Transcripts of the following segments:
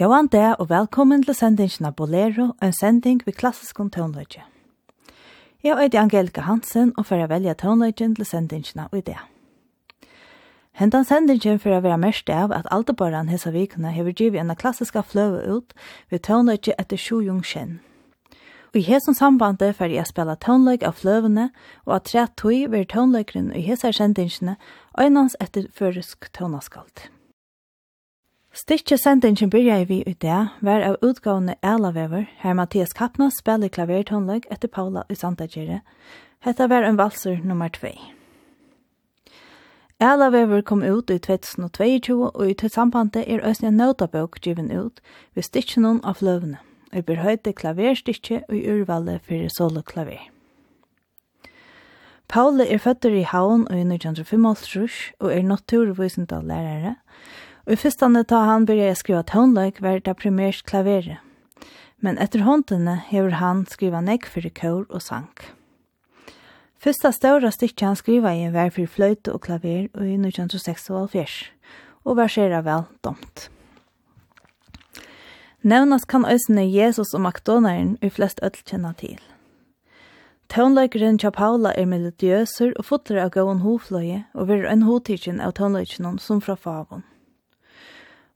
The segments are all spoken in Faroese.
Gåan det, og velkommen til sendingen av Bolero, en sending ved klassisk tonløyge. Jeg er Angelika Hansen og får velge tonløygen til sendingen av det. Hentan sendingen for å være mest av at aldebaran hese vikene hever givet en klassiska fløve ut ved tonløyge etter sju jung kjenn. Og i hesson sambandet fer jeg spela tonløyg av fløvene, og at tre tog ved tonløygren i hese sendingene øynans etter føresk tonaskalt. Stikje sendingen byrja vi i dag var av utgående Elavever, her Mathias Kappna spiller klavertonløg etter Paula i Sandagjere. Hetta var en valser nummer 2. Elavever kom ut i 2022, og i tilsambandet er Østnia Nautabøk given ut ved stikjen av løvene, og berhøyde klaverstikje og urvalget for soloklaver. Paula er føtter i Havn og i 1905, og er naturvisende lærere, og I fyrstande ta han byrja skriva tonleik var det primært klaveret. Men etter håndene hever han skriva nekk fyrir kår og sang. Fyrsta ståra stykket han skriva i var fyrir fløyte og klaver og i 1976 og versera vel domt. Nevnas kan øsne Jesus og Makdonaren i flest ødel kjenna til. Tånløykeren tja Paula er melodiøser og fotler av gåen hofløye og vil en hotikken av tånløykenen som fra favon.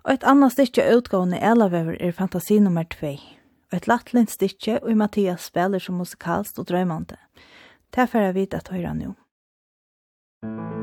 Og et annet stykke utgående Elavever er fantasi nummer 2. Og et latlint stykke og Mathias spiller som musikalst og drøymante. Derfor er vi at høyre nå. Musikk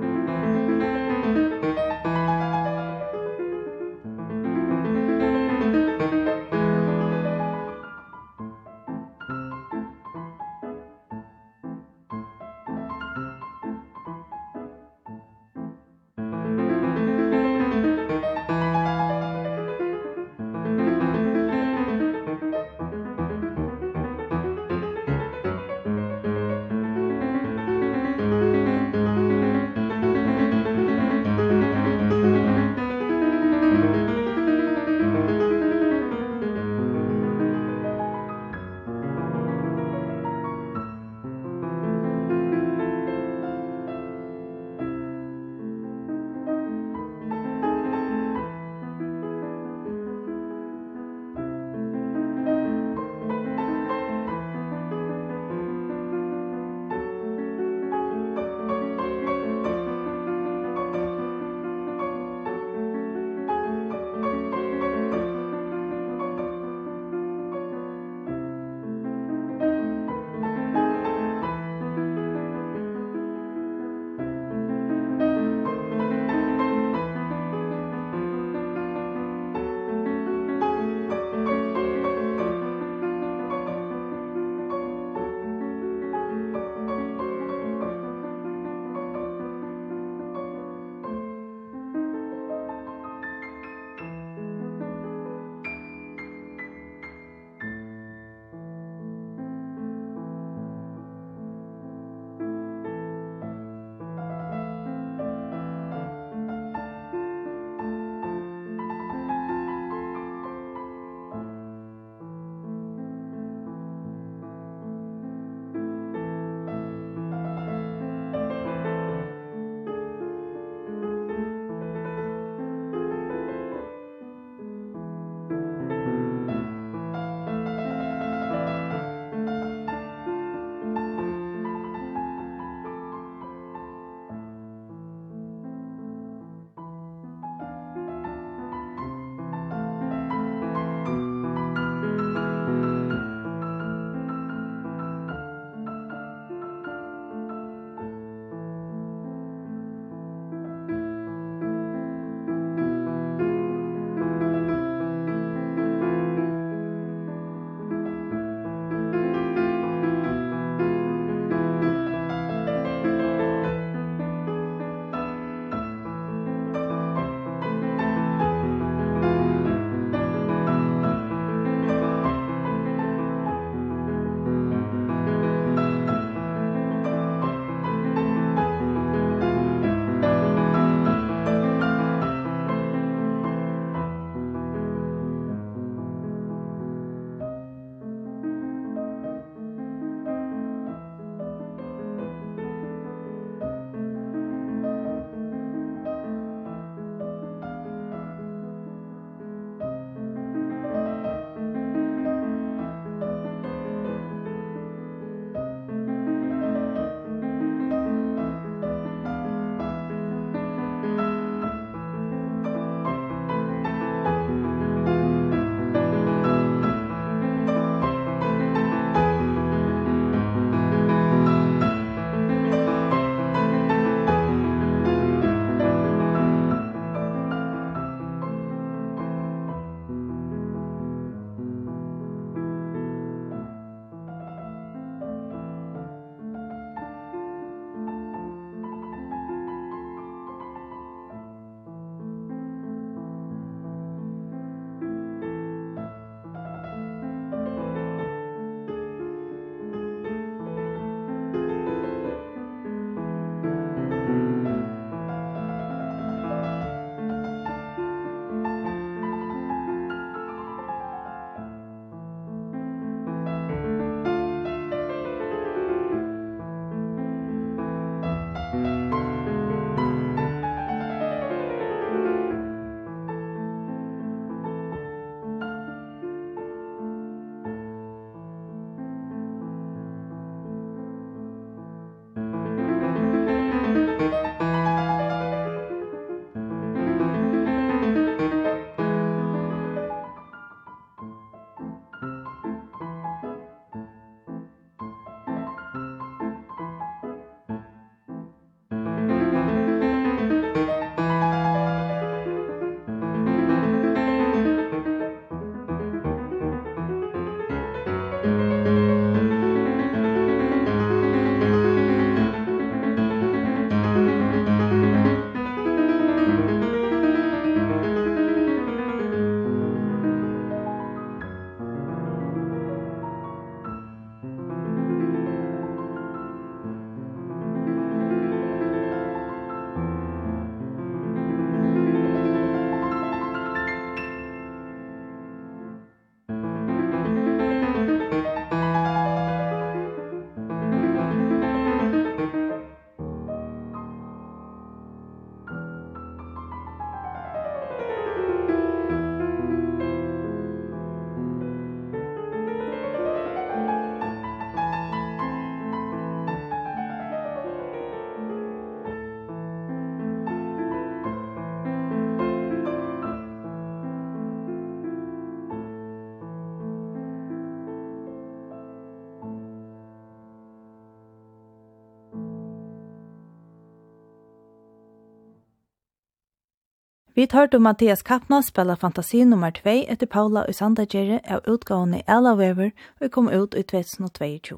Vi hørte Mathias Kappna spela fantasi nummer 2 etter Paula i Sandagjere av utgavene Ella Weber og kom ut i 2022.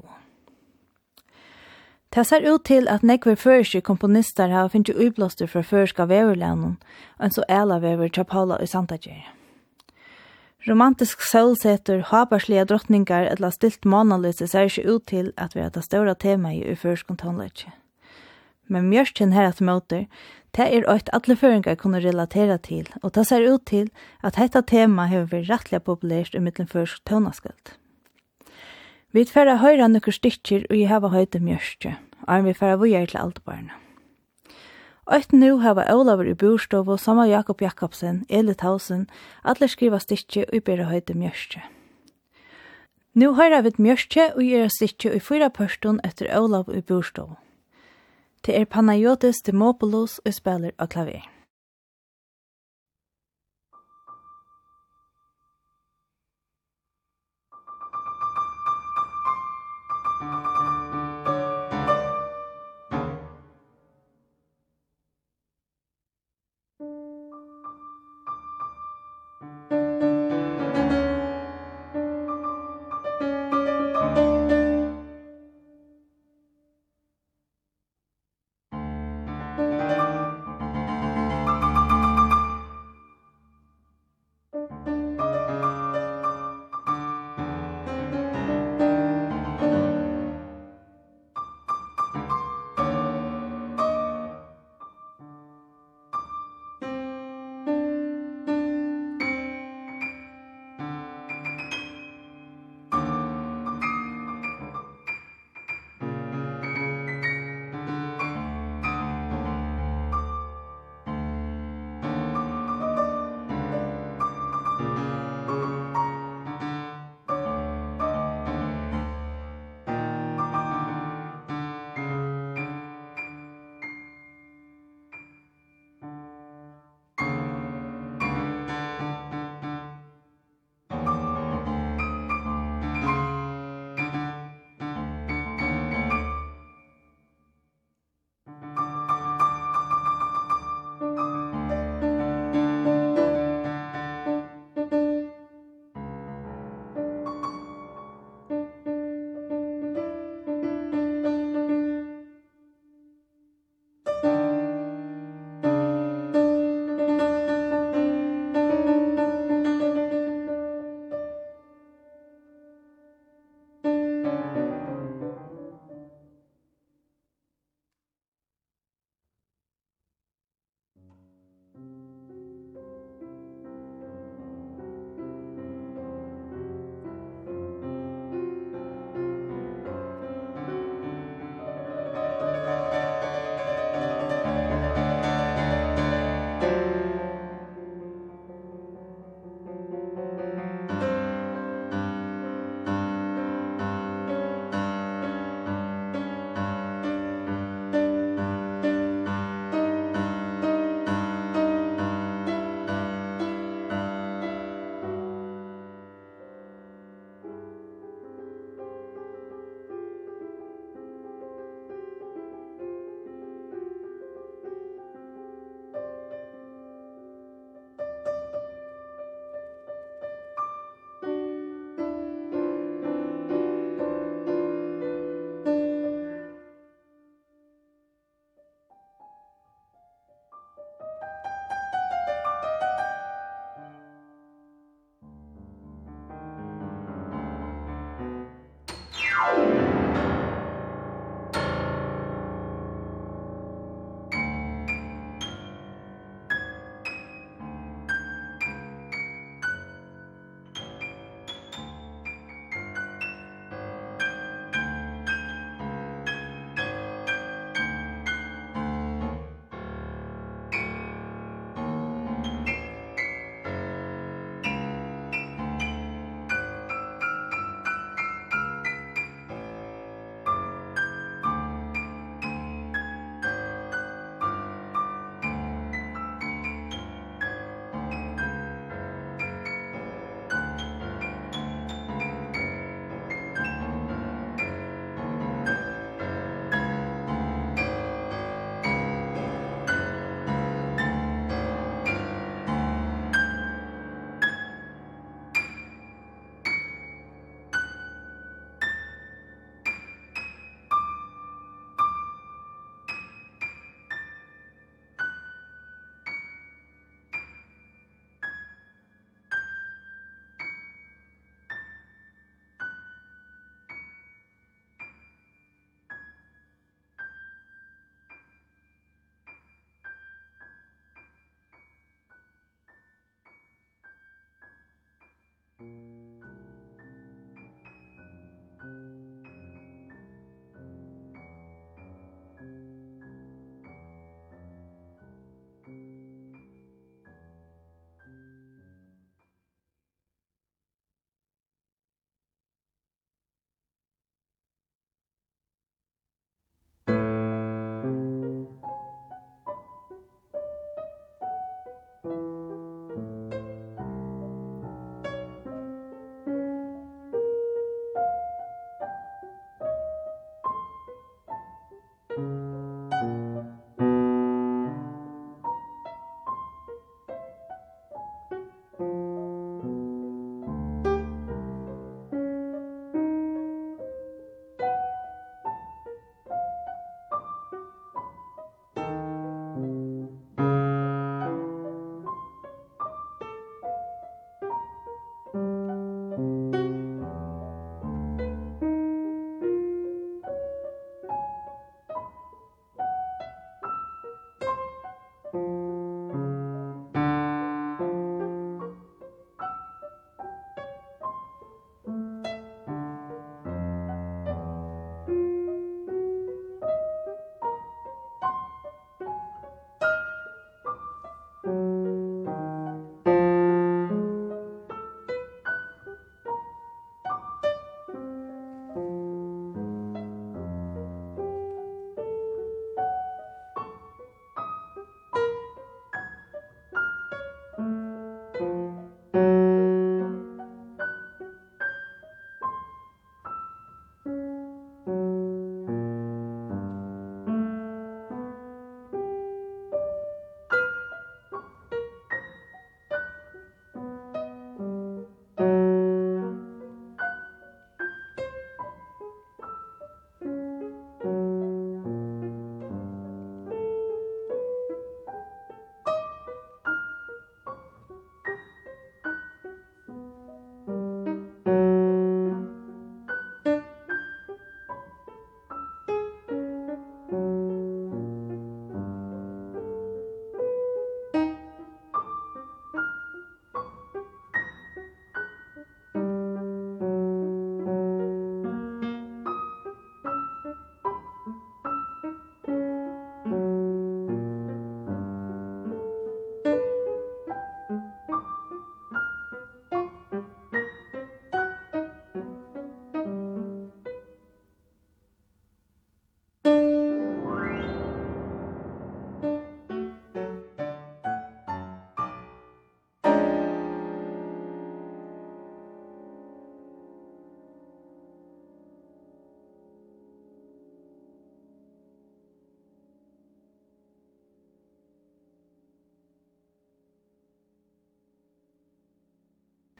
Det ser ut til at nekve førske komponister har finnet ublåster fra førska veverlænen, og så Ella Weber til Paula i Sandagjere. Romantisk solseter, habarslige drottningar eller stilt månalys ser ikke ut til at vi har det store temaet i førskontonlegget men mjørkin her at møter, det er eit alle føringar kunne relatera til, og det ser ut til at dette tema har vært rettelig populært i mittlen først tøvnaskald. Vi tverra høyra nukker stykker og jeg hava høyde mjørkje, og vi tverra vujer til aldebarna. Eitt nu hava Olavur i Burstov og samme Jakob Jakobsen, Eli Tausen, alle skriva stykke og bera høyde mjørkje. Nu høyra vi mjørkje og gjør stykke i fyra pørstun etter Olav i Burstov. Det er Panayotis Demopoulos og spiller av klaver.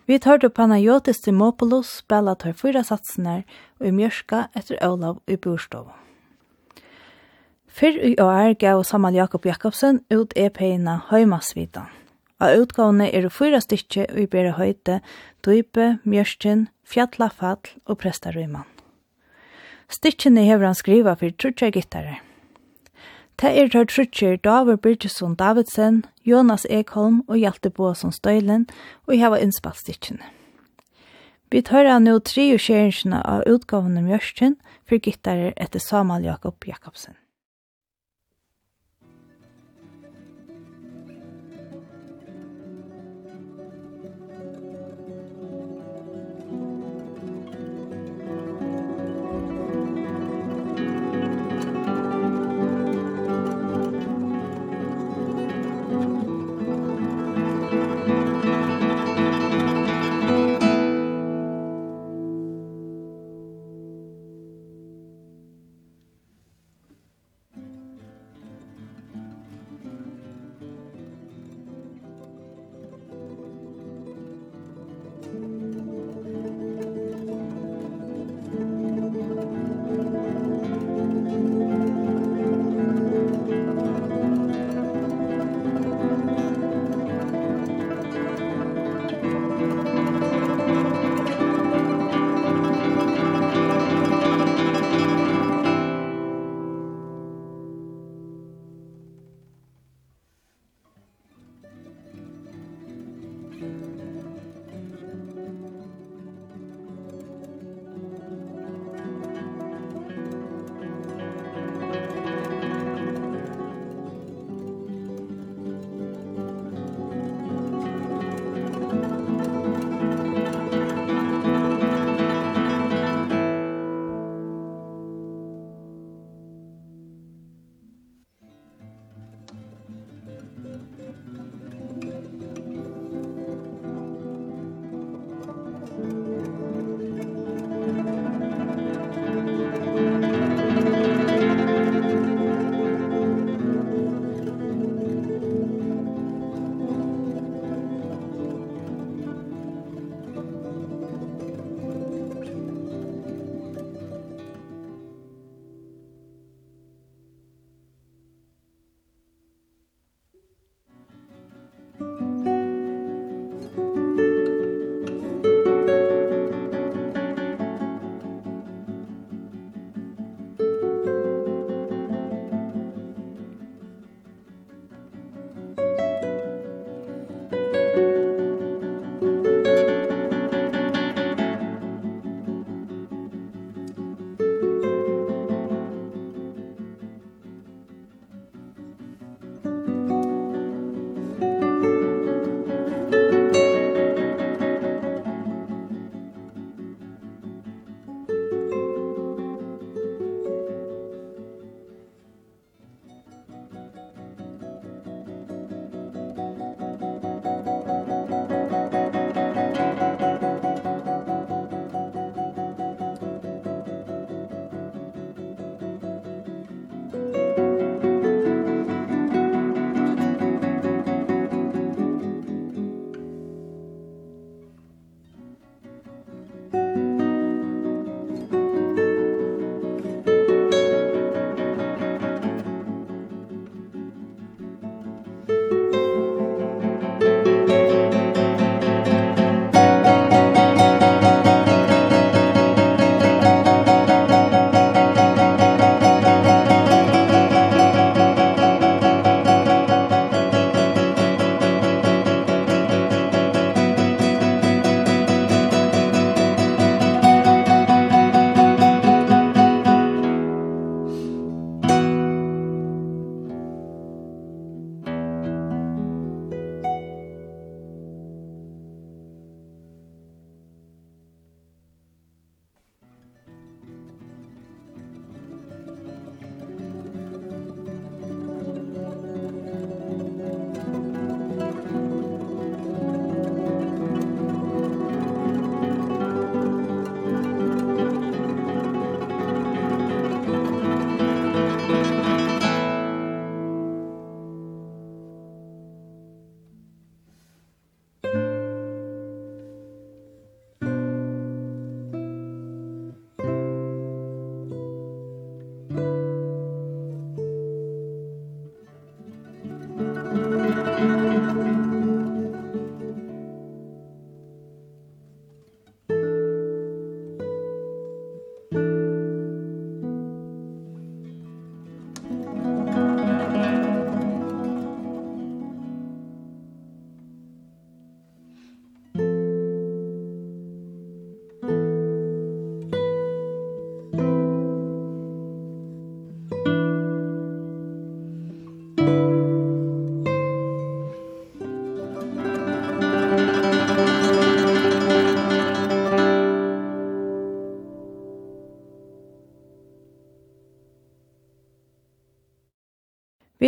Vi hørte Panayotis Timopoulos spela tar fyra satsene og i mjørska etter Olav i Burstov. Fyrr i år gav Samal Jakob Jakobsen ut EP-ina Høymasvita. Av utgående er det fyra stykke og i bedre høyte, dype, mjørsten, fjallafall og prestarøyman. Stykkene hever han skriva for trutja gittarer. Det er tørt trutjer David Birgesson Davidsen, Jonas Ekholm og Hjalte Båsson Støylen, og jeg var innspallstikkene. Vi tar av nå tre og skjeringsene av utgavene Mjørsten for gittarer etter Samuel Jakob Jakobsen. Musik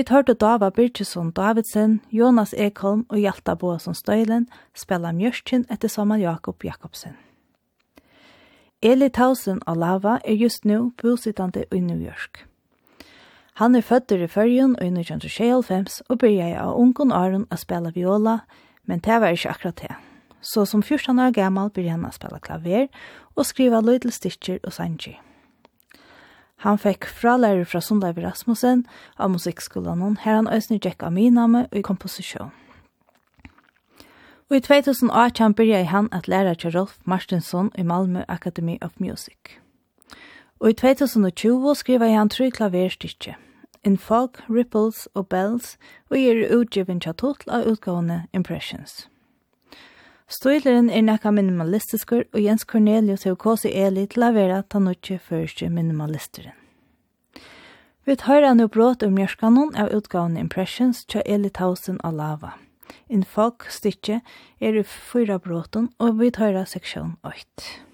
Vit hørte Dava Birgesson Davidsen, Jonas Ekholm og Hjalta Boasson Støylen spela mjørkjen etter Saman Jakob Jakobsen. Eli Tausen Alava er just nu bosittande i New York. Han er født i Førjen og i 1926 og byrja av ungen Aron å spela viola, men det var ikke akkurat det. Så som 14 år gammal byrja han å spela klaver og skriva lydel Stitcher og sanji. Han fekk fralærer fra Sundleiv Rasmussen av musikkskolen, her han øsner Jack Aminame og i komposisjon. Og i 2018 byrja han at læra til Rolf Marstinsson i Malmö Academy of Music. Og i 2020 skriva han tru klaverstykje, In Fog, Ripples og Bells, og gir utgiven tja total av utgående Impressions. Stoileren er nekka minimalistiskur, og Jens Cornelius hevur kosi Eli til a vera ta nutje første minimalisteren. Vi høyra nu brått om njørskanon av utgavene Impressions tja Eli Tausen av Lava. In folk styrtje er i fyra bråten, og vi høyra seksjon 8.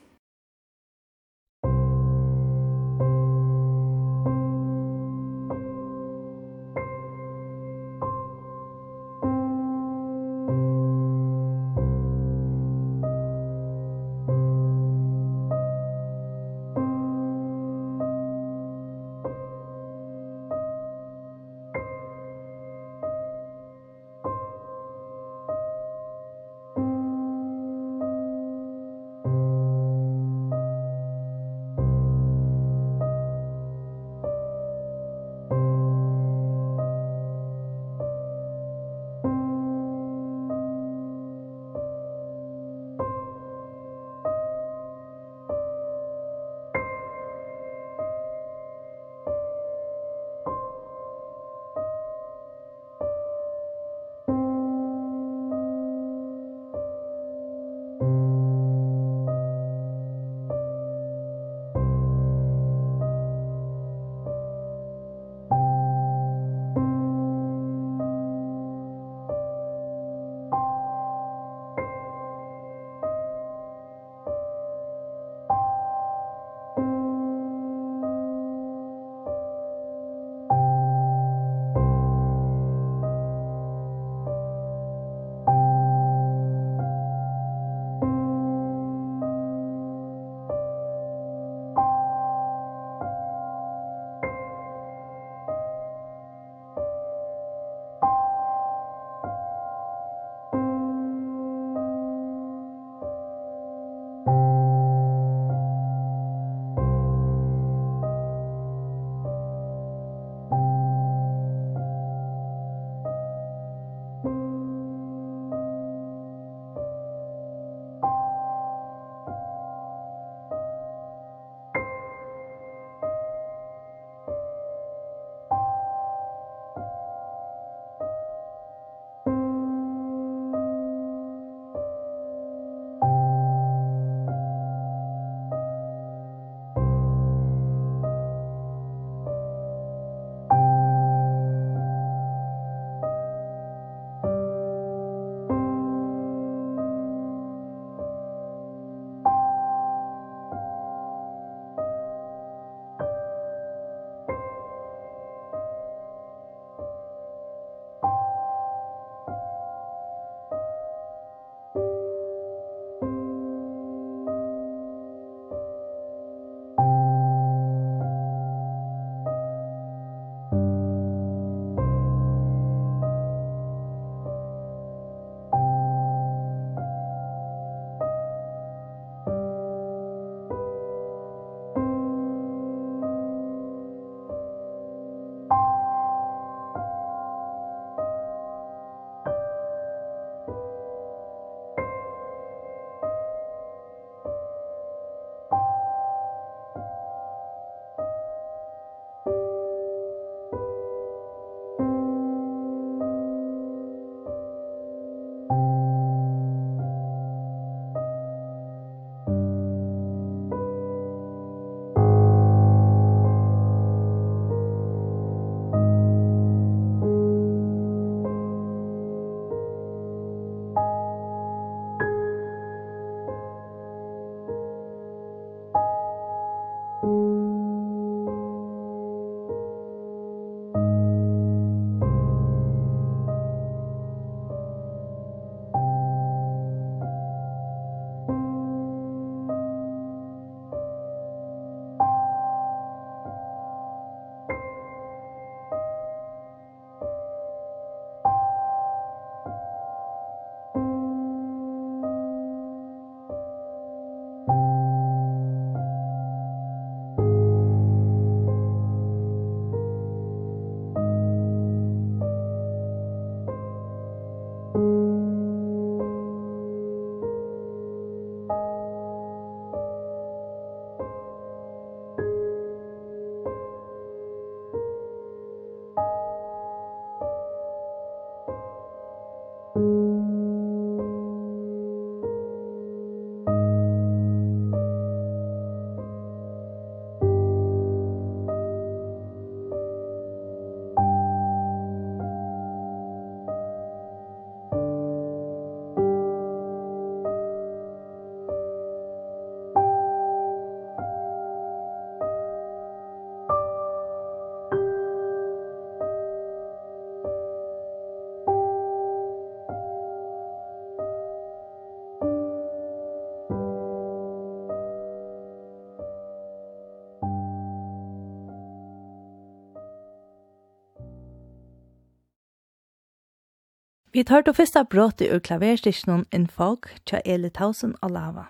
Vi tar til første bråtet i klaverstikken In Folk» tja Eli Tausen og Lava.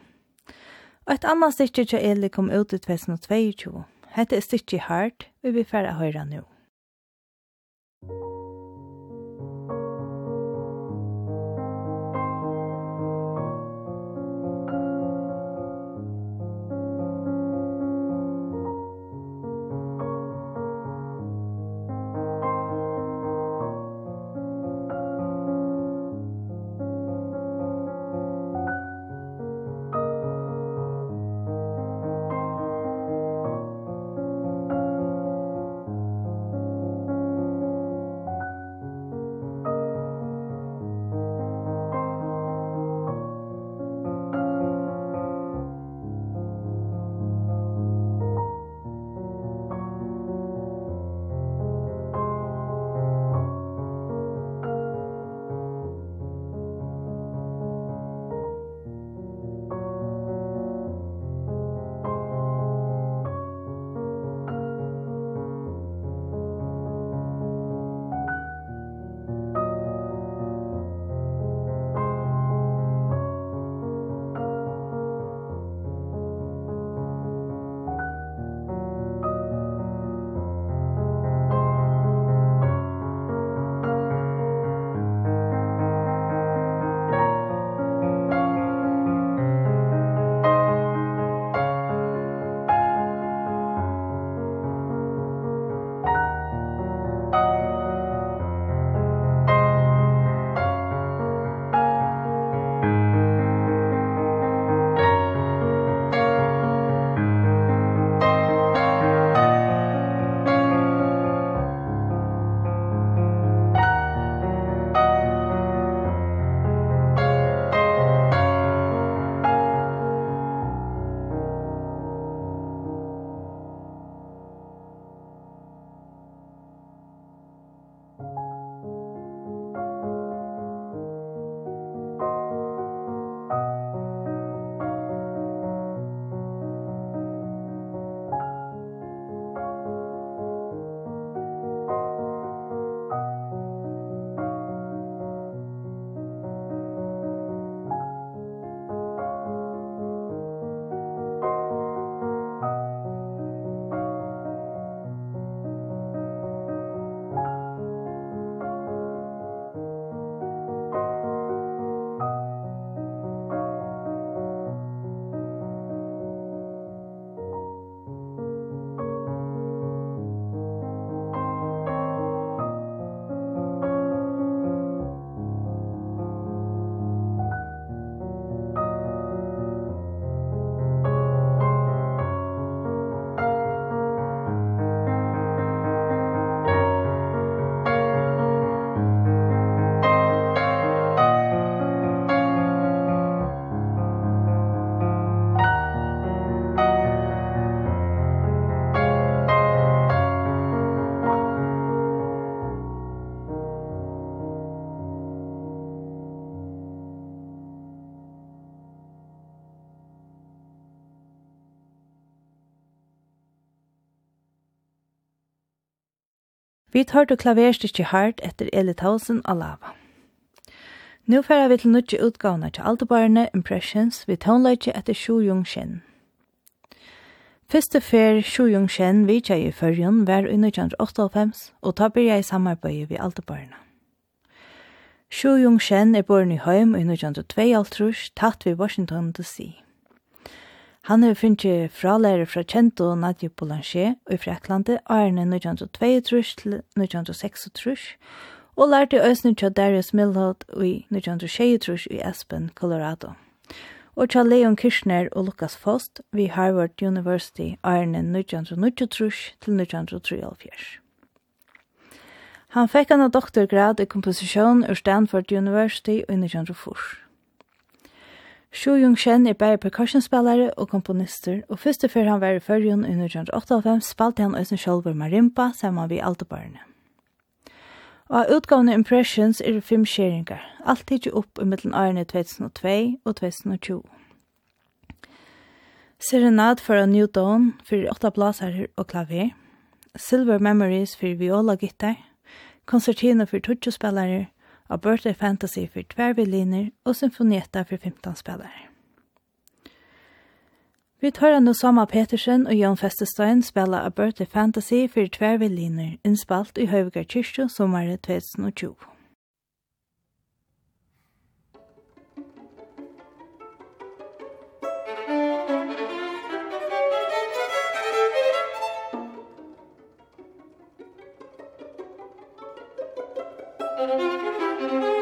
Og et annet stikker tja Eli kom ut i 2022. Hette er stikker Hard, vi vil fære høyre nå. Vi tar til klaverstykje hardt etter Eli Tausen og Lava. Nå færer vi til nødje utgavene til Aldebarne Impressions vi tånleitje etter Shu Jung Shen. Første fer Shu Jung Shen vidtja i førjen var i 1998, og ta byrja i samarbeid vi Aldebarne. Shu Jung Shen er born i Høym i 1902, tatt ved Washington D.C. Han har finnst fralærer fra Kjento og Nadje Boulanger i Freklande, årene 1922 til 1926, og lærte øsne til Darius Milholt i 1926 i Aspen, Colorado. Og til Leon Kirchner og Lukas Fost ved Harvard University årene 1923 til 1923. Han fikk en doktorgrad i komposisjon ur Stanford University i 1924. Shu Jung Shen er bare percussionspillere og komponister, og første før han var i førjen i 1998 spalte han også selv marimpa sammen med altebarne. Og av utgavene Impressions er det fem skjeringer, alt ikke opp i middelen årene 2002 og 2020. Serenad for a New Dawn for åtta blaser og klaver, Silver Memories for viola gitar, konsertiner for tutsjespillere, av Birthday Fantasy for tverrvilliner og symfonietta for 15 spillere. Vi tar nå Samma Petersen og Jan Festestein spela A Birthday Fantasy for tverrvilliner, innspalt i Høyvigar Kyrkjø sommeren 2020. Musik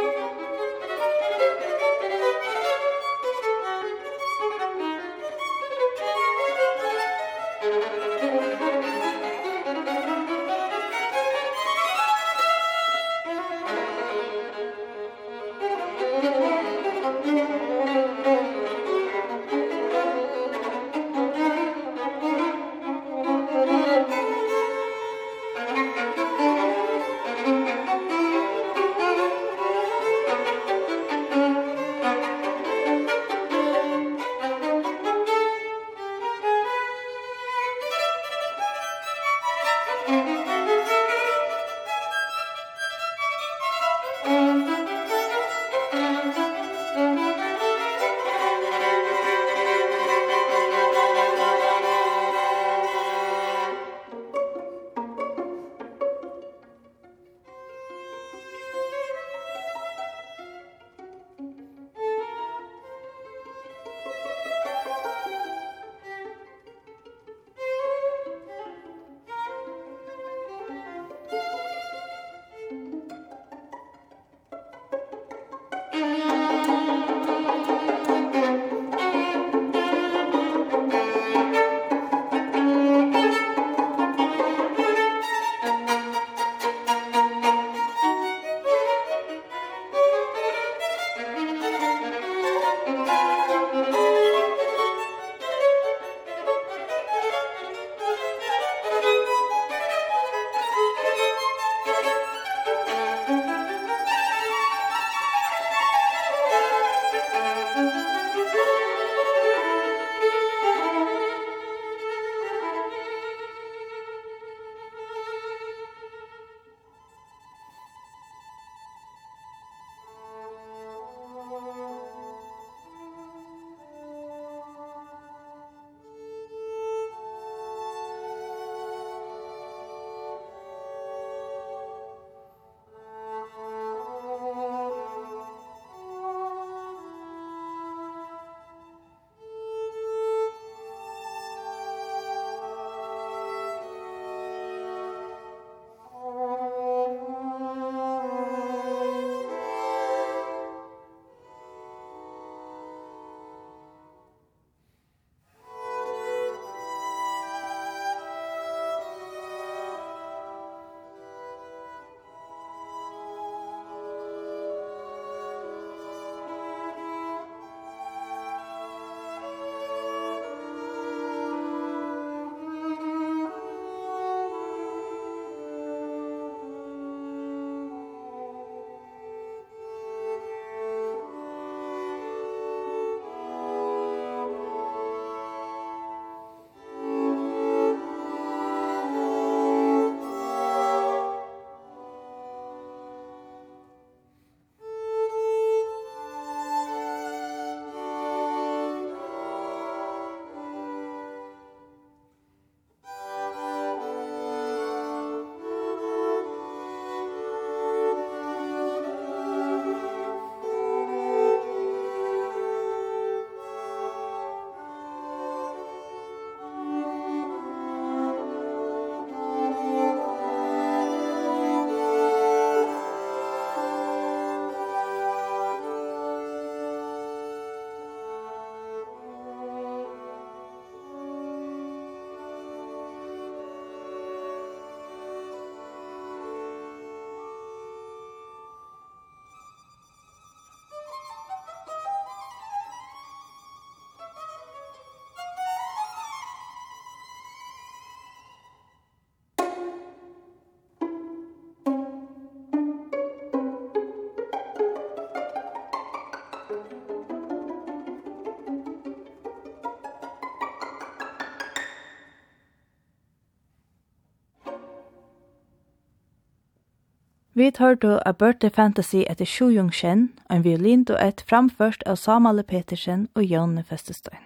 Vi tar då A Birthday Fantasy etter Sjujung Shen, en violin og et framførst av Samale Petersen og Jonne Festestein.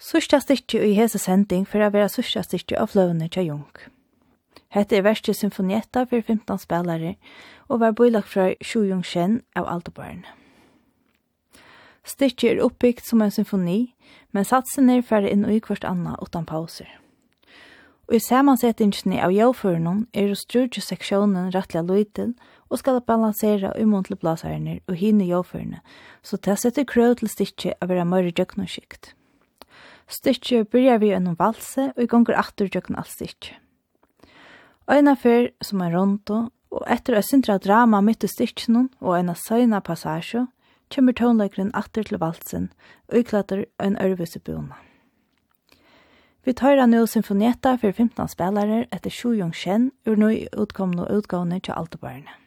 Sørsta styrkje i hese sending for å være sørsta styrkje av fløvene til Jung. Hette er verste symfonietta for 15 spillere og var bøylagt fra Sjujung Shen av Aldebarn. Styrkje er oppbyggt som en symfoni, men satsen er ferdig inn i hvert annet uten pauser. Og i samansettingene av jævførene er jo styrke seksjonen rettelig løytel og skal balansere imot til blaserne og hinne jævførene, så det setter krøv til styrke av være mørre djøknerskikt. Styrke byrjar vi gjennom valse og i gonger atter døgn alt styrke. Øyna fyr som er rondo, og etter å syndra drama mitt i styrkene og øyna søyna passasje, kommer tånleikeren atter til valsen og iklater en ørvesebjona. Vi tar nå symfonietta for 15 spillere etter Shu Yong Shen, ur nå utkomne og utgående til Altobarnet.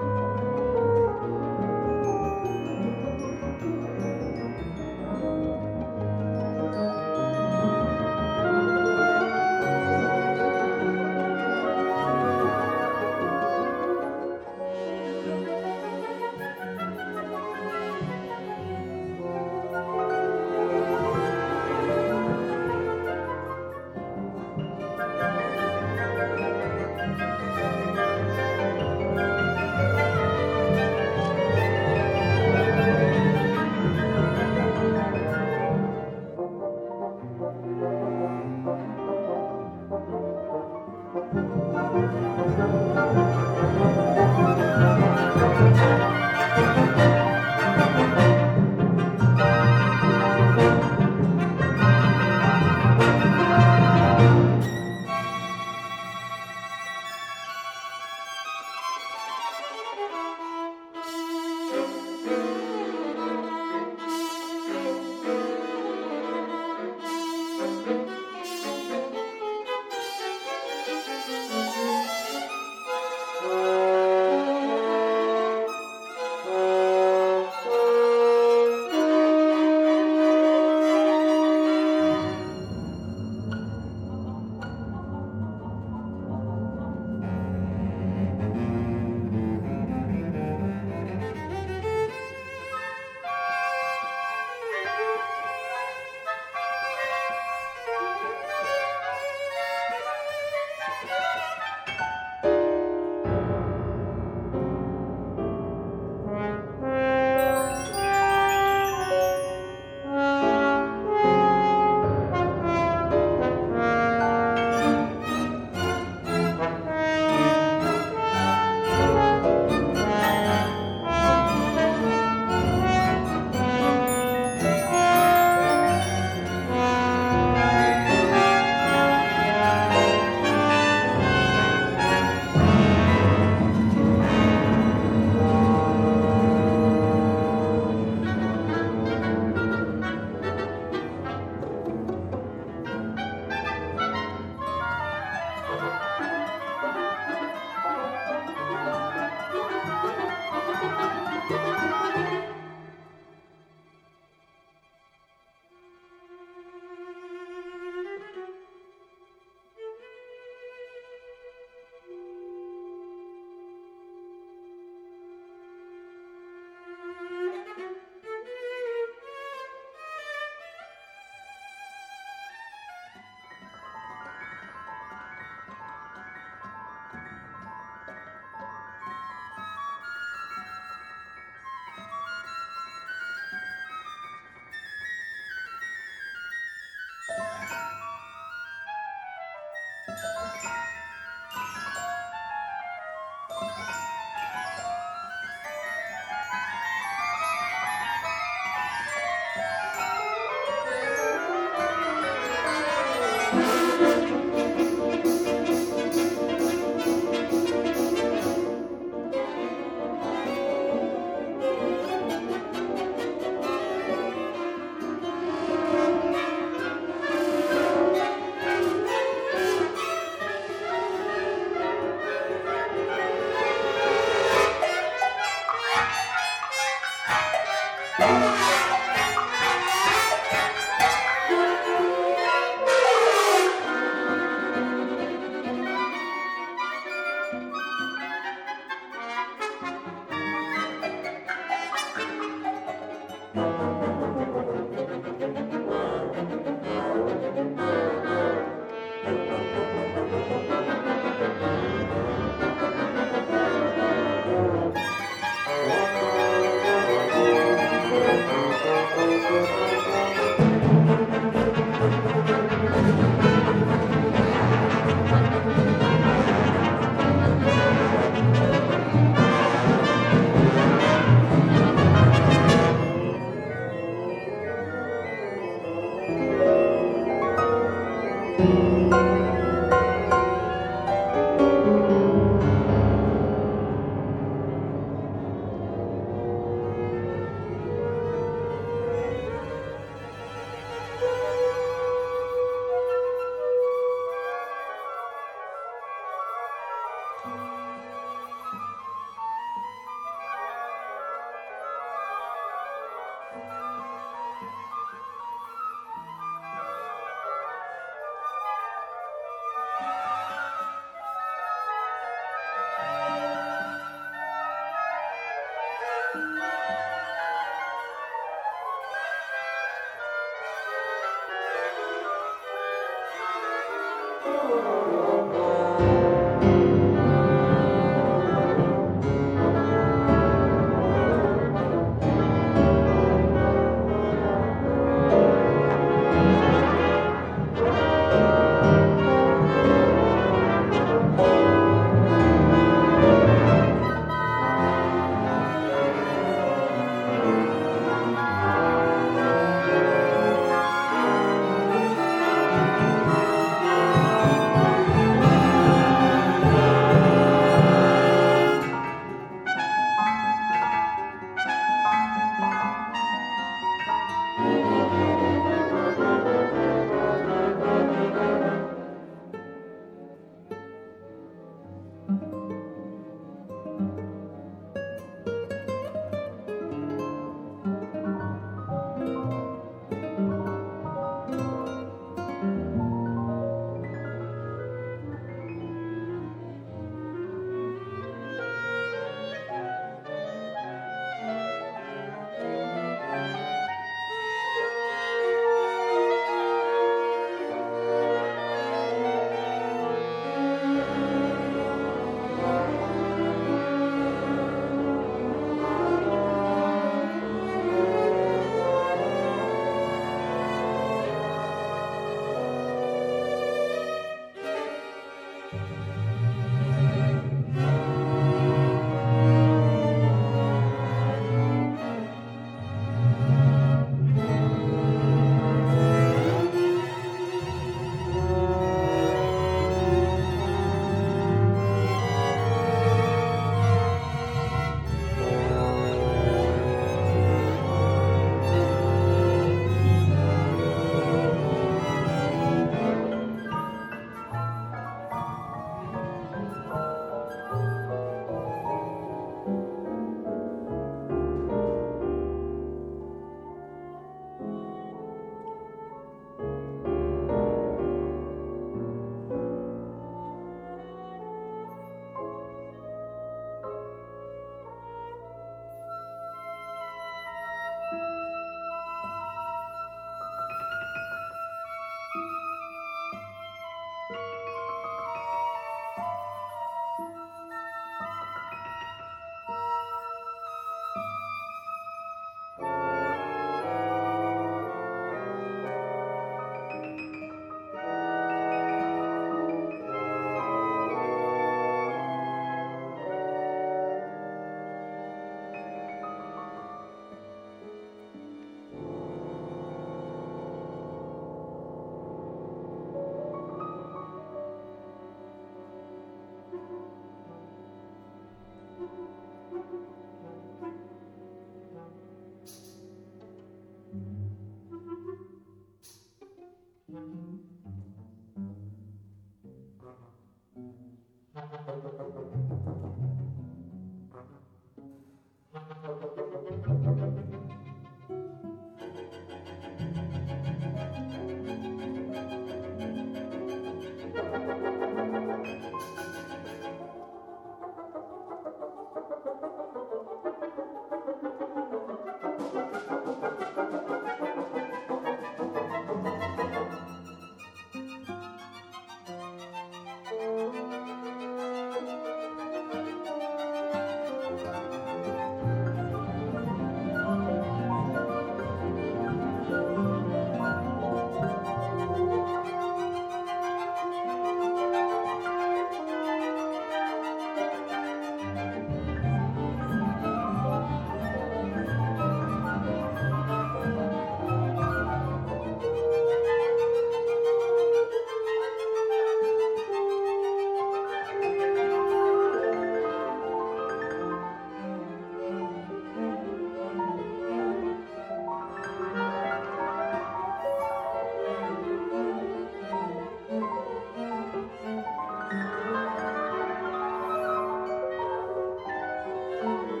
Musik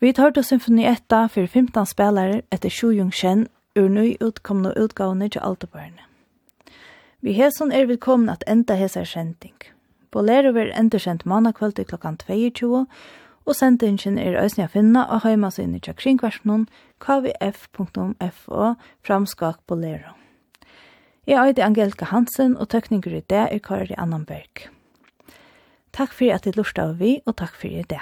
Vi tar til symfoni 1 for 15 spelare etter Shu Jung Shen ur nøy utkomne utgavene til Altobarne. Vi hesson er velkommen at enda hesar kjenting. Bolero ver endersendt mannakvöld i klokkan 22, og sendingen er øyne å finne og heima seg inn i tjakkringversjonen kvf.fo framskak bolero. Jeg er Angelika Hansen, og tøkninger i det er Kari Annanberg. Takk for at du lurte av vi, og takk for i det.